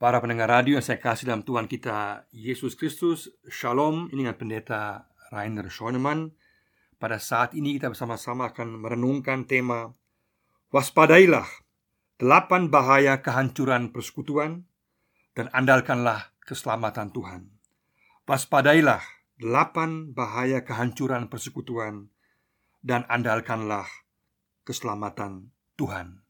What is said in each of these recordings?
Para pendengar radio yang saya kasih dalam Tuhan kita Yesus Kristus Shalom. Ini dengan pendeta Rainer Schoenemann. Pada saat ini kita bersama-sama akan merenungkan tema Waspadailah Delapan bahaya kehancuran persekutuan Dan andalkanlah keselamatan Tuhan. Waspadailah Delapan bahaya kehancuran persekutuan Dan andalkanlah keselamatan Tuhan.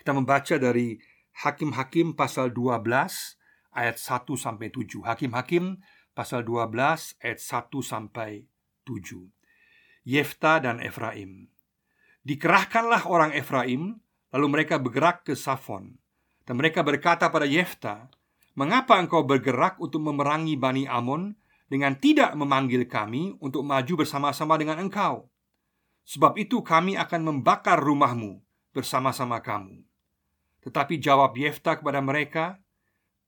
Kita membaca dari Hakim-Hakim pasal 12 ayat 1 sampai 7. Hakim-Hakim pasal 12 ayat 1 sampai 7. Yefta dan Efraim. Dikerahkanlah orang Efraim, lalu mereka bergerak ke Safon. Dan mereka berkata pada Yefta, "Mengapa engkau bergerak untuk memerangi Bani Amon dengan tidak memanggil kami untuk maju bersama-sama dengan engkau? Sebab itu kami akan membakar rumahmu bersama-sama kamu." Tetapi jawab Yefta kepada mereka,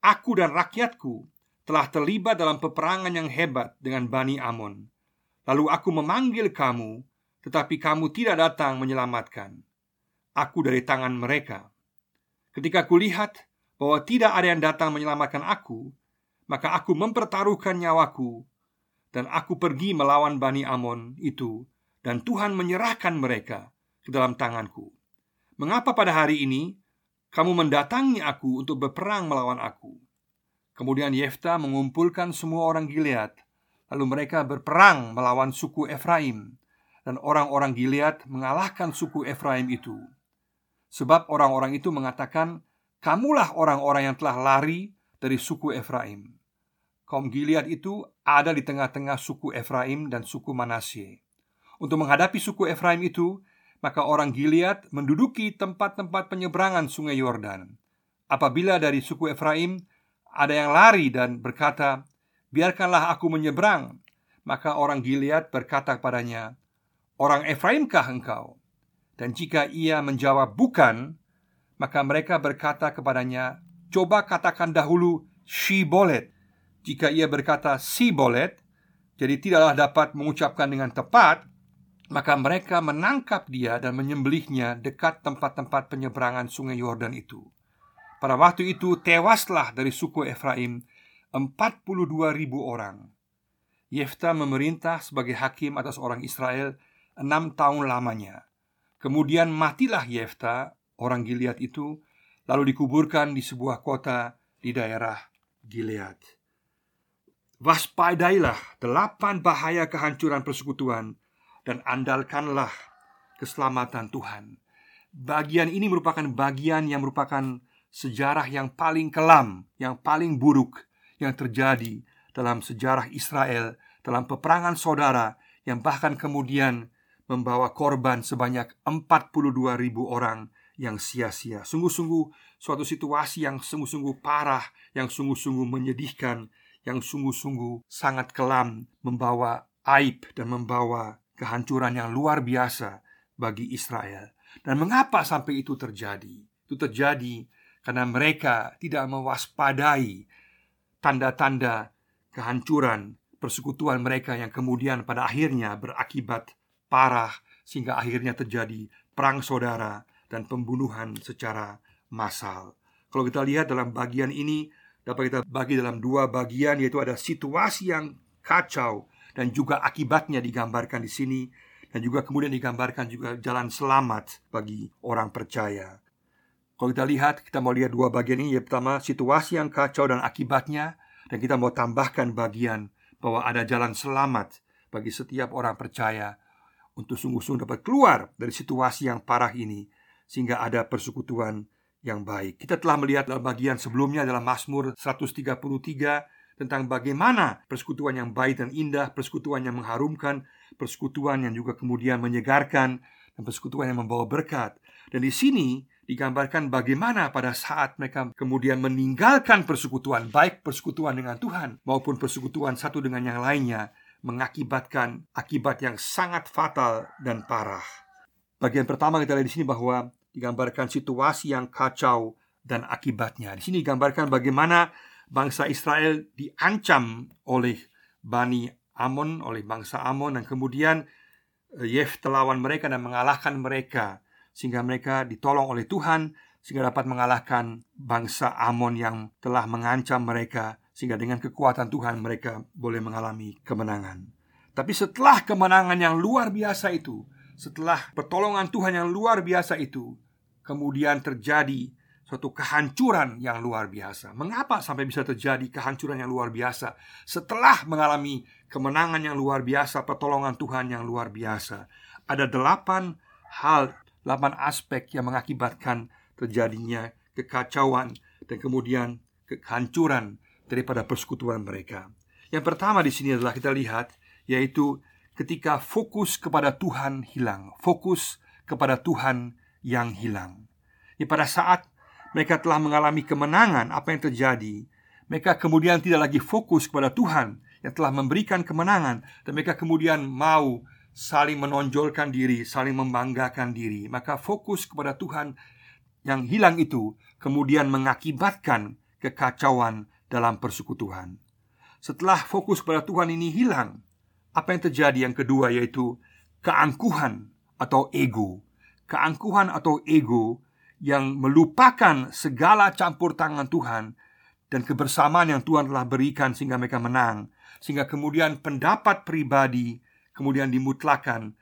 Aku dan rakyatku telah terlibat dalam peperangan yang hebat dengan Bani Amon. Lalu aku memanggil kamu, tetapi kamu tidak datang menyelamatkan. Aku dari tangan mereka. Ketika kulihat bahwa tidak ada yang datang menyelamatkan aku, maka aku mempertaruhkan nyawaku dan aku pergi melawan Bani Amon itu dan Tuhan menyerahkan mereka ke dalam tanganku. Mengapa pada hari ini kamu mendatangi aku untuk berperang melawan aku. Kemudian Yefta mengumpulkan semua orang Gilead, lalu mereka berperang melawan suku Efraim, dan orang-orang Gilead mengalahkan suku Efraim itu. Sebab orang-orang itu mengatakan, "Kamulah orang-orang yang telah lari dari suku Efraim." Kaum Gilead itu ada di tengah-tengah suku Efraim dan suku Manasye. Untuk menghadapi suku Efraim itu, maka orang Gilead menduduki tempat-tempat penyeberangan sungai Yordan. Apabila dari suku Efraim ada yang lari dan berkata, "Biarkanlah aku menyeberang," maka orang Gilead berkata kepadanya, "Orang Efraimkah engkau?" Dan jika ia menjawab, "Bukan," maka mereka berkata kepadanya, "Coba katakan dahulu Shibolet." Jika ia berkata Sibolet, jadi tidaklah dapat mengucapkan dengan tepat, maka mereka menangkap dia dan menyembelihnya dekat tempat-tempat penyeberangan sungai Yordan itu. Pada waktu itu tewaslah dari suku Efraim 42 ribu orang. Yefta memerintah sebagai hakim atas orang Israel enam tahun lamanya. Kemudian matilah Yefta, orang Gilead itu, lalu dikuburkan di sebuah kota di daerah Gilead. Waspadailah delapan bahaya kehancuran persekutuan dan andalkanlah keselamatan Tuhan. Bagian ini merupakan bagian yang merupakan sejarah yang paling kelam, yang paling buruk yang terjadi dalam sejarah Israel dalam peperangan saudara yang bahkan kemudian membawa korban sebanyak 42 ribu orang yang sia-sia. Sungguh-sungguh suatu situasi yang sungguh-sungguh parah, yang sungguh-sungguh menyedihkan, yang sungguh-sungguh sangat kelam, membawa aib dan membawa kehancuran yang luar biasa bagi Israel. Dan mengapa sampai itu terjadi? Itu terjadi karena mereka tidak mewaspadai tanda-tanda kehancuran persekutuan mereka yang kemudian pada akhirnya berakibat parah sehingga akhirnya terjadi perang saudara dan pembunuhan secara massal. Kalau kita lihat dalam bagian ini dapat kita bagi dalam dua bagian yaitu ada situasi yang kacau dan juga akibatnya digambarkan di sini dan juga kemudian digambarkan juga jalan selamat bagi orang percaya. Kalau kita lihat, kita mau lihat dua bagian ini. Yang pertama, situasi yang kacau dan akibatnya, dan kita mau tambahkan bagian bahwa ada jalan selamat bagi setiap orang percaya untuk sungguh-sungguh dapat keluar dari situasi yang parah ini sehingga ada persekutuan yang baik. Kita telah melihat dalam bagian sebelumnya dalam Mazmur 133 tentang bagaimana persekutuan yang baik dan indah, persekutuan yang mengharumkan, persekutuan yang juga kemudian menyegarkan, dan persekutuan yang membawa berkat. Dan di sini digambarkan bagaimana pada saat mereka kemudian meninggalkan persekutuan, baik persekutuan dengan Tuhan maupun persekutuan satu dengan yang lainnya, mengakibatkan akibat yang sangat fatal dan parah. Bagian pertama kita lihat di sini bahwa digambarkan situasi yang kacau dan akibatnya. Di sini digambarkan bagaimana bangsa Israel diancam oleh Bani Amon, oleh bangsa Amon dan kemudian eh, Yef telawan mereka dan mengalahkan mereka sehingga mereka ditolong oleh Tuhan sehingga dapat mengalahkan bangsa Amon yang telah mengancam mereka sehingga dengan kekuatan Tuhan mereka boleh mengalami kemenangan. Tapi setelah kemenangan yang luar biasa itu, setelah pertolongan Tuhan yang luar biasa itu, kemudian terjadi suatu kehancuran yang luar biasa. Mengapa sampai bisa terjadi kehancuran yang luar biasa setelah mengalami kemenangan yang luar biasa, pertolongan Tuhan yang luar biasa? Ada delapan hal, delapan aspek yang mengakibatkan terjadinya kekacauan dan kemudian kehancuran daripada persekutuan mereka. Yang pertama di sini adalah kita lihat yaitu ketika fokus kepada Tuhan hilang, fokus kepada Tuhan yang hilang. Ya, pada saat mereka telah mengalami kemenangan, apa yang terjadi? Mereka kemudian tidak lagi fokus kepada Tuhan yang telah memberikan kemenangan, dan mereka kemudian mau saling menonjolkan diri, saling membanggakan diri. Maka fokus kepada Tuhan yang hilang itu kemudian mengakibatkan kekacauan dalam persekutuan. Setelah fokus kepada Tuhan ini hilang, apa yang terjadi yang kedua yaitu keangkuhan atau ego. Keangkuhan atau ego yang melupakan segala campur tangan Tuhan dan kebersamaan yang Tuhan telah berikan sehingga mereka menang, sehingga kemudian pendapat pribadi kemudian dimutlakan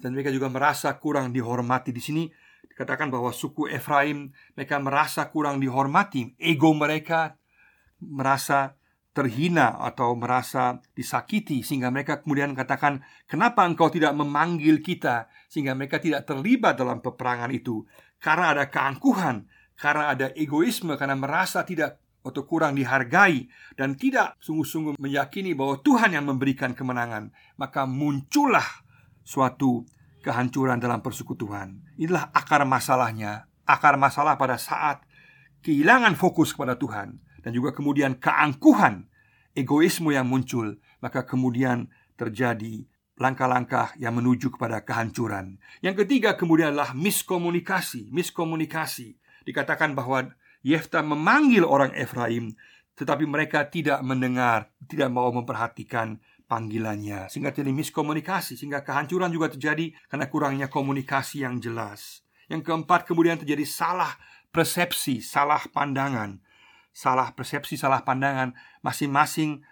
dan mereka juga merasa kurang dihormati. Di sini dikatakan bahwa suku Efraim mereka merasa kurang dihormati, ego mereka merasa terhina atau merasa disakiti sehingga mereka kemudian katakan kenapa engkau tidak memanggil kita? sehingga mereka tidak terlibat dalam peperangan itu karena ada keangkuhan karena ada egoisme karena merasa tidak atau kurang dihargai dan tidak sungguh-sungguh meyakini bahwa Tuhan yang memberikan kemenangan maka muncullah suatu kehancuran dalam persekutuan. Inilah akar masalahnya akar masalah pada saat kehilangan fokus kepada Tuhan dan juga kemudian keangkuhan, egoisme yang muncul, maka kemudian terjadi langkah-langkah yang menuju kepada kehancuran. Yang ketiga kemudian adalah miskomunikasi, miskomunikasi. Dikatakan bahwa Yefta memanggil orang Efraim, tetapi mereka tidak mendengar, tidak mau memperhatikan panggilannya sehingga terjadi miskomunikasi sehingga kehancuran juga terjadi karena kurangnya komunikasi yang jelas. Yang keempat kemudian terjadi salah persepsi, salah pandangan salah persepsi, salah pandangan, masing-masing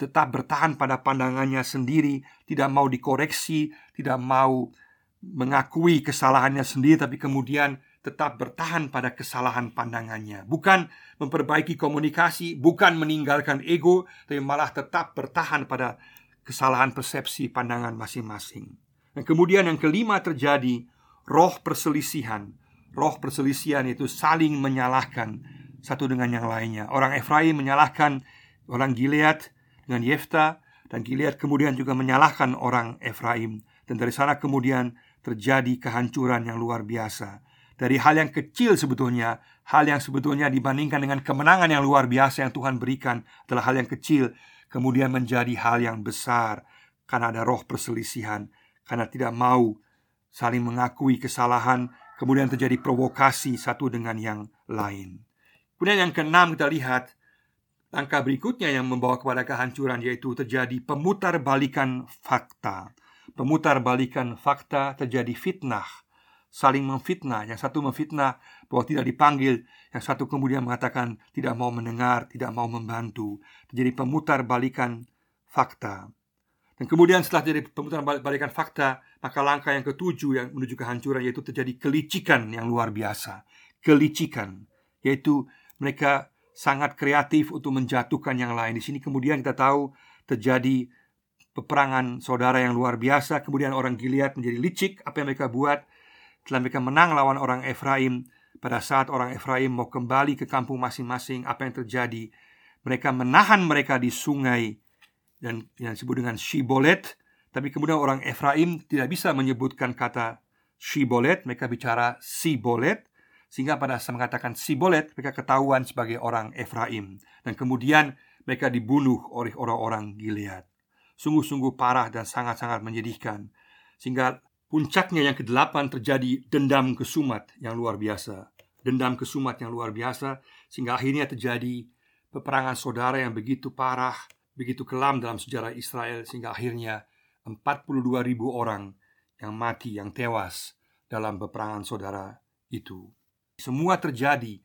tetap bertahan pada pandangannya sendiri, tidak mau dikoreksi, tidak mau mengakui kesalahannya sendiri, tapi kemudian tetap bertahan pada kesalahan pandangannya, bukan memperbaiki komunikasi, bukan meninggalkan ego, tapi malah tetap bertahan pada kesalahan persepsi pandangan masing-masing. Dan kemudian yang kelima terjadi roh perselisihan. Roh perselisihan itu saling menyalahkan, satu dengan yang lainnya. Orang Efraim menyalahkan orang Gilead dengan Yefta dan Gilead kemudian juga menyalahkan orang Efraim dan dari sana kemudian terjadi kehancuran yang luar biasa. Dari hal yang kecil sebetulnya, hal yang sebetulnya dibandingkan dengan kemenangan yang luar biasa yang Tuhan berikan adalah hal yang kecil, kemudian menjadi hal yang besar karena ada roh perselisihan, karena tidak mau saling mengakui kesalahan, kemudian terjadi provokasi satu dengan yang lain. Kemudian yang keenam kita lihat Langkah berikutnya yang membawa kepada kehancuran yaitu terjadi pemutar balikan fakta. Pemutar balikan fakta terjadi fitnah, saling memfitnah. Yang satu memfitnah bahwa tidak dipanggil, yang satu kemudian mengatakan tidak mau mendengar, tidak mau membantu. Terjadi pemutar balikan fakta. Dan kemudian setelah terjadi pemutar balikan fakta, maka langkah yang ketujuh yang menuju kehancuran yaitu terjadi kelicikan yang luar biasa. Kelicikan, yaitu mereka sangat kreatif untuk menjatuhkan yang lain. Di sini kemudian kita tahu terjadi peperangan saudara yang luar biasa. Kemudian orang Gilead menjadi licik. Apa yang mereka buat? Setelah mereka menang lawan orang Efraim, pada saat orang Efraim mau kembali ke kampung masing-masing, apa yang terjadi? Mereka menahan mereka di sungai dan yang disebut dengan Shibolet. Tapi kemudian orang Efraim tidak bisa menyebutkan kata Shibolet, mereka bicara Sibolet sehingga pada saat mengatakan Sibolet Mereka ketahuan sebagai orang Efraim. Dan kemudian mereka dibunuh oleh orang-orang Gilead. Sungguh-sungguh parah dan sangat-sangat menyedihkan. Sehingga puncaknya yang kedelapan terjadi dendam kesumat yang luar biasa. Dendam kesumat yang luar biasa Sehingga akhirnya terjadi peperangan saudara yang begitu parah Begitu kelam dalam sejarah Israel Sehingga akhirnya 42 ribu orang yang mati, yang tewas dalam peperangan saudara itu Semua terjadi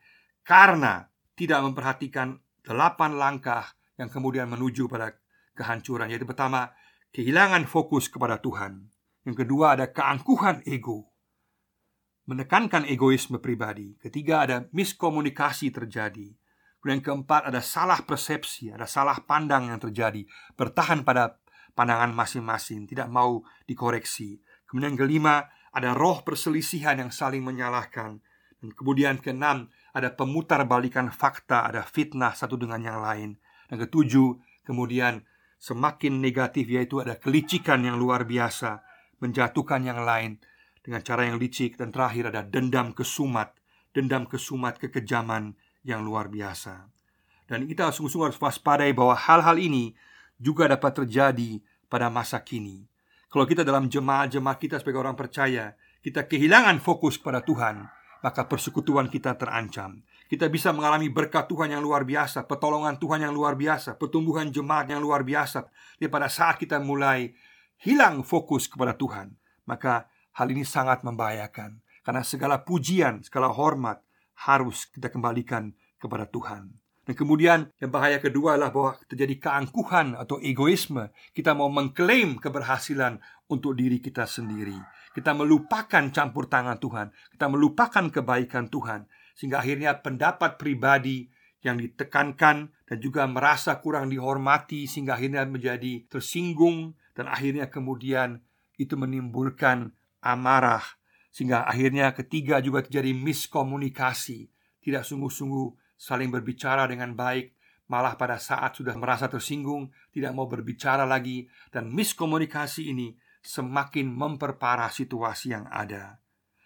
karena tidak memperhatikan delapan langkah yang kemudian menuju pada kehancuran. Yaitu pertama, kehilangan fokus kepada Tuhan. Yang kedua ada keangkuhan ego. Menekankan egoisme pribadi. Ketiga ada miskomunikasi terjadi. Kemudian keempat ada salah persepsi, ada salah pandang yang terjadi. Bertahan pada pandangan masing-masing, tidak mau dikoreksi. Kemudian kelima ada roh perselisihan yang saling menyalahkan. Kemudian keenam ada pemutar balikan fakta, ada fitnah satu dengan yang lain. Dan ketujuh, kemudian semakin negatif yaitu ada kelicikan yang luar biasa, menjatuhkan yang lain dengan cara yang licik dan terakhir ada dendam kesumat, dendam kesumat kekejaman yang luar biasa. Dan kita sungguh-sungguh harus waspadai bahwa hal-hal ini juga dapat terjadi pada masa kini. Kalau kita dalam jemaat-jemaat kita sebagai orang percaya, kita kehilangan fokus kepada Tuhan, maka persekutuan kita terancam. Kita bisa mengalami berkat Tuhan yang luar biasa, pertolongan Tuhan yang luar biasa, pertumbuhan jemaat yang luar biasa. Jadi pada saat kita mulai hilang fokus kepada Tuhan, maka hal ini sangat membahayakan. Karena segala pujian, segala hormat, harus kita kembalikan kepada Tuhan. Dan kemudian yang bahaya kedua adalah bahwa terjadi keangkuhan atau egoisme. Kita mau mengklaim keberhasilan untuk diri kita sendiri. Kita melupakan campur tangan Tuhan. Kita melupakan kebaikan Tuhan. Sehingga akhirnya pendapat pribadi yang ditekankan dan juga merasa kurang dihormati sehingga akhirnya menjadi tersinggung dan akhirnya kemudian itu menimbulkan amarah sehingga akhirnya ketiga juga terjadi miskomunikasi Tidak sungguh-sungguh saling berbicara dengan baik Malah pada saat sudah merasa tersinggung Tidak mau berbicara lagi Dan miskomunikasi ini semakin memperparah situasi yang ada.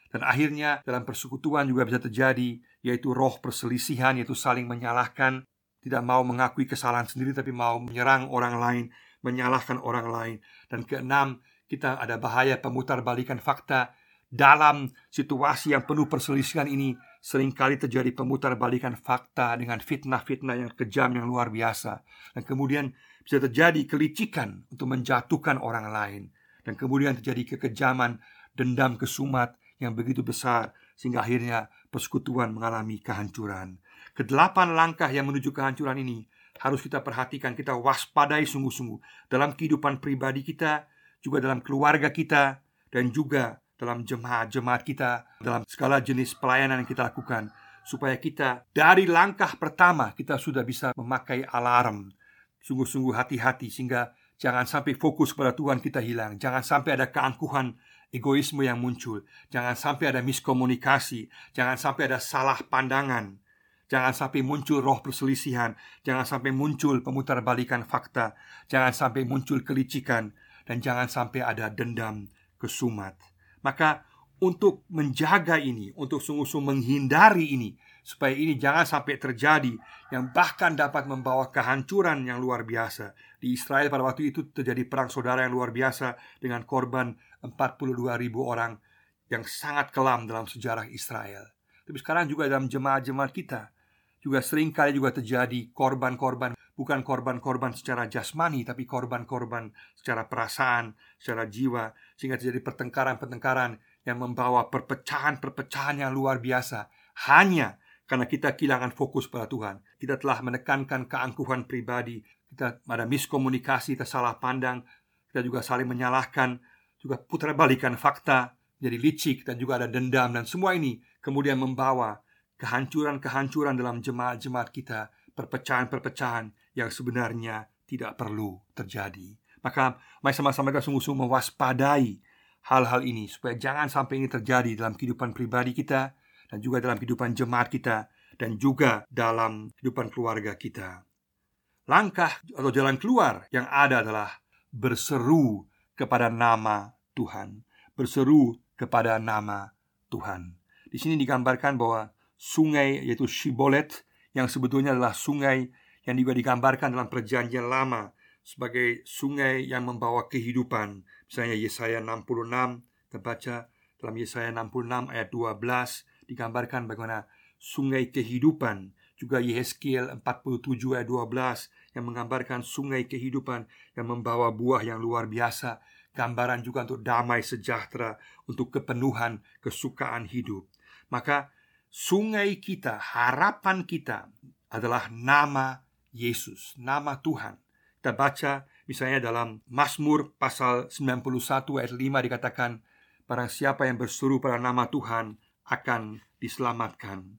Dan akhirnya dalam persekutuan juga bisa terjadi Yaitu roh perselisihan Yaitu saling menyalahkan Tidak mau mengakui kesalahan sendiri Tapi mau menyerang orang lain Menyalahkan orang lain. Dan keenam kita ada bahaya pemutar balikan fakta. Dalam situasi yang penuh perselisihan ini sering kali terjadi pemutarbalikan fakta dengan fitnah-fitnah yang kejam yang luar biasa dan kemudian bisa terjadi kelicikan untuk menjatuhkan orang lain dan kemudian terjadi kekejaman dendam kesumat yang begitu besar sehingga akhirnya persekutuan mengalami kehancuran. Kedelapan langkah yang menuju kehancuran ini harus kita perhatikan, kita waspadai sungguh-sungguh dalam kehidupan pribadi kita, juga dalam keluarga kita, dan juga dalam jemaat-jemaat kita, dalam segala jenis pelayanan yang kita lakukan, supaya kita dari langkah pertama kita sudah bisa memakai alarm. Sungguh-sungguh hati-hati sehingga jangan sampai fokus pada Tuhan kita hilang, jangan sampai ada keangkuhan egoisme yang muncul, jangan sampai ada miskomunikasi, jangan sampai ada salah pandangan. Jangan sampai muncul roh perselisihan. Jangan sampai muncul pemutarbalikan fakta. Jangan sampai muncul kelicikan. Dan jangan sampai ada dendam kesumat maka untuk menjaga ini, untuk sungguh-sungguh menghindari ini supaya ini jangan sampai terjadi yang bahkan dapat membawa kehancuran yang luar biasa. Di Israel pada waktu itu terjadi perang saudara yang luar biasa dengan korban 42 ribu orang yang sangat kelam dalam sejarah Israel. Tapi sekarang juga dalam jemaat-jemaat kita juga sering kali juga terjadi korban-korban bukan korban-korban secara jasmani tapi korban-korban secara perasaan, secara jiwa sehingga terjadi pertengkaran-pertengkaran yang membawa perpecahan-perpecahan yang luar biasa hanya karena kita kehilangan fokus pada Tuhan. Kita telah menekankan keangkuhan pribadi, kita ada miskomunikasi, kita salah pandang, kita juga saling menyalahkan, juga putar balikan fakta, jadi licik dan juga ada dendam dan semua ini kemudian membawa kehancuran-kehancuran dalam jemaat-jemaat kita, perpecahan-perpecahan yang sebenarnya tidak perlu terjadi. Maka mari sama-sama kita sungguh-sungguh mewaspadai hal-hal ini supaya jangan sampai ini terjadi dalam kehidupan pribadi kita dan juga dalam kehidupan jemaat kita dan juga dalam kehidupan keluarga kita. Langkah atau jalan keluar yang ada adalah berseru kepada nama Tuhan, berseru kepada nama Tuhan. Di sini digambarkan bahwa sungai yaitu Shibolet yang sebetulnya adalah sungai yang juga digambarkan dalam perjanjian lama sebagai sungai yang membawa kehidupan. Misalnya Yesaya 66 kita baca dalam Yesaya 66 ayat 12 digambarkan bagaimana sungai kehidupan. Juga Yehezkiel 47 ayat 12 yang menggambarkan sungai kehidupan yang membawa buah yang luar biasa. Gambaran juga untuk damai sejahtera untuk kepenuhan kesukaan hidup. Maka sungai kita, harapan kita adalah nama Yesus, nama Tuhan. Kita baca misalnya dalam Mazmur pasal 91 ayat 5 dikatakan Barang siapa yang berseru pada nama Tuhan akan diselamatkan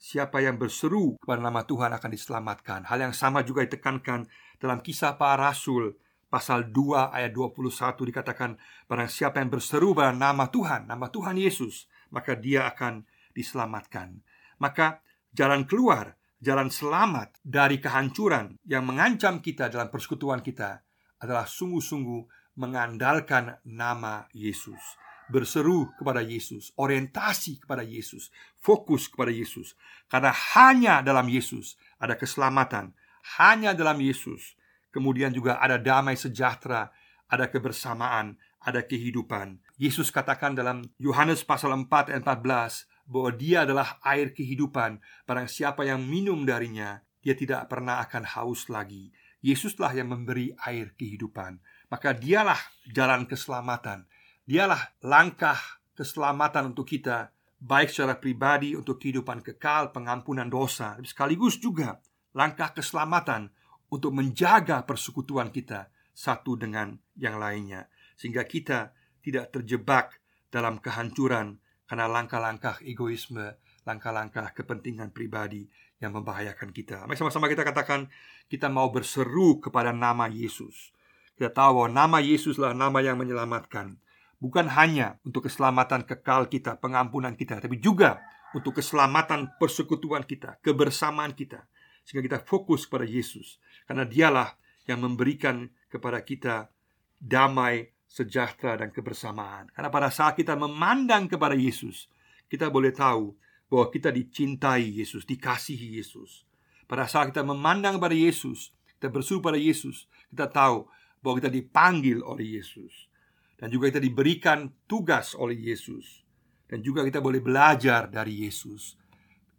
Siapa yang berseru kepada nama Tuhan akan diselamatkan Hal yang sama juga ditekankan dalam kisah para rasul Pasal 2 ayat 21 dikatakan Barang siapa yang berseru pada nama Tuhan Nama Tuhan Yesus Maka dia akan diselamatkan. Maka jalan keluar jalan selamat dari kehancuran yang mengancam kita dalam persekutuan kita adalah sungguh-sungguh mengandalkan nama Yesus, berseru kepada Yesus, orientasi kepada Yesus, fokus kepada Yesus, karena hanya dalam Yesus ada keselamatan, hanya dalam Yesus. Kemudian juga ada damai sejahtera, ada kebersamaan, ada kehidupan. Yesus katakan dalam Yohanes pasal 4 ayat 14 bahwa dia adalah air kehidupan. Barang siapa yang minum darinya, dia tidak pernah akan haus lagi. Yesuslah yang memberi air kehidupan. Maka dialah jalan keselamatan. Dialah langkah keselamatan untuk kita, baik secara pribadi untuk kehidupan kekal, pengampunan dosa, sekaligus juga langkah keselamatan untuk menjaga persekutuan kita satu dengan yang lainnya, sehingga kita tidak terjebak dalam kehancuran karena langkah-langkah egoisme, langkah-langkah kepentingan pribadi yang membahayakan kita. Mari sama-sama kita katakan kita mau berseru kepada nama Yesus. Kita tahu bahwa nama Yesuslah nama yang menyelamatkan. Bukan hanya untuk keselamatan kekal kita, pengampunan kita, tapi juga untuk keselamatan persekutuan kita, kebersamaan kita. Sehingga kita fokus kepada Yesus. Karena dialah yang memberikan kepada kita damai sejahtera dan kebersamaan. Karena pada saat kita memandang kepada Yesus, kita boleh tahu bahwa kita dicintai Yesus, dikasihi Yesus. Pada saat kita memandang kepada Yesus, kita bersuruh pada Yesus, kita tahu bahwa kita dipanggil oleh Yesus. Dan juga kita diberikan tugas oleh Yesus. Dan juga kita boleh belajar dari Yesus.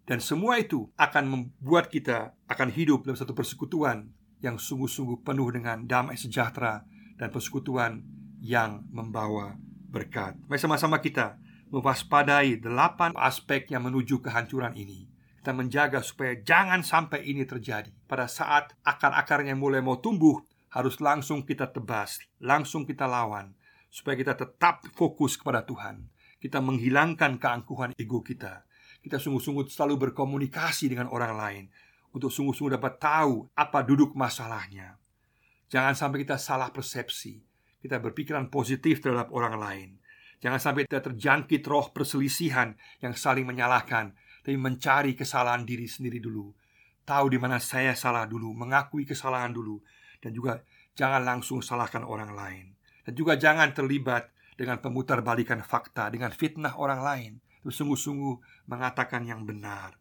Dan semua itu akan membuat kita akan hidup dalam satu persekutuan yang sungguh-sungguh penuh dengan damai sejahtera dan persekutuan yang membawa berkat. Mari sama-sama kita mewaspadai delapan aspek yang menuju kehancuran ini. Kita menjaga supaya jangan sampai ini terjadi. Pada saat akar-akarnya mulai mau tumbuh, harus langsung kita tebas, langsung kita lawan, supaya kita tetap fokus kepada Tuhan. Kita menghilangkan keangkuhan ego kita. Kita sungguh-sungguh selalu berkomunikasi dengan orang lain untuk sungguh-sungguh dapat tahu apa duduk masalahnya. Jangan sampai kita salah persepsi kita berpikiran positif terhadap orang lain. Jangan sampai kita terjangkit roh perselisihan yang saling menyalahkan, tapi mencari kesalahan diri sendiri dulu. Tahu di mana saya salah dulu, mengakui kesalahan dulu, dan juga jangan langsung salahkan orang lain. Dan juga jangan terlibat dengan pemutarbalikan fakta, dengan fitnah orang lain. Sungguh-sungguh mengatakan yang benar.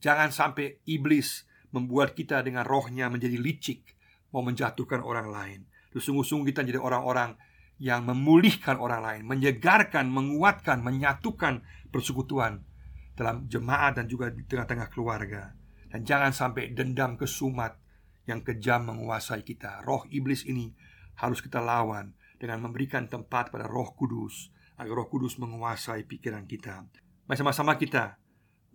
Jangan sampai iblis membuat kita dengan rohnya menjadi licik, mau menjatuhkan orang lain. Sungguh-sungguh kita jadi orang-orang yang memulihkan orang lain, menyegarkan, menguatkan, menyatukan persekutuan dalam jemaat dan juga di tengah-tengah keluarga. Dan jangan sampai dendam kesumat yang kejam menguasai kita. Roh iblis ini harus kita lawan dengan memberikan tempat pada Roh Kudus agar Roh Kudus menguasai pikiran kita. Mari sama-sama kita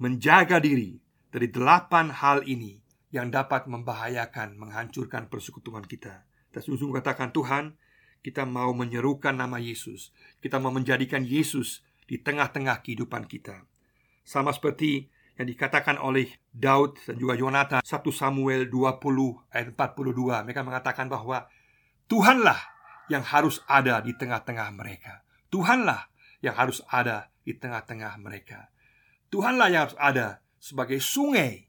menjaga diri dari delapan hal ini yang dapat membahayakan, menghancurkan persekutuan kita. Kita sungguh katakan Tuhan Kita mau menyerukan nama Yesus. Kita mau menjadikan Yesus di tengah-tengah kehidupan kita. Sama seperti yang dikatakan oleh Daud dan juga Yonatan 1 Samuel 20 ayat 42 Mereka mengatakan bahwa Tuhanlah yang harus ada di tengah-tengah mereka. Tuhanlah yang harus ada di tengah-tengah mereka. Tuhanlah yang harus ada sebagai sungai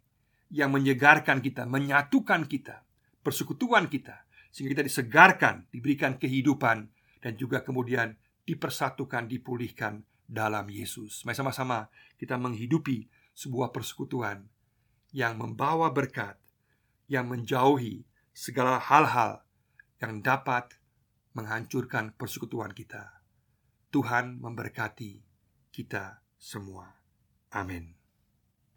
yang menyegarkan kita, menyatukan kita, persekutuan kita, sehingga kita disegarkan, diberikan kehidupan dan juga kemudian dipersatukan, dipulihkan dalam Yesus. Mari sama-sama kita menghidupi sebuah persekutuan yang membawa berkat, yang menjauhi segala hal-hal yang dapat menghancurkan persekutuan kita. Tuhan memberkati kita semua. Amin.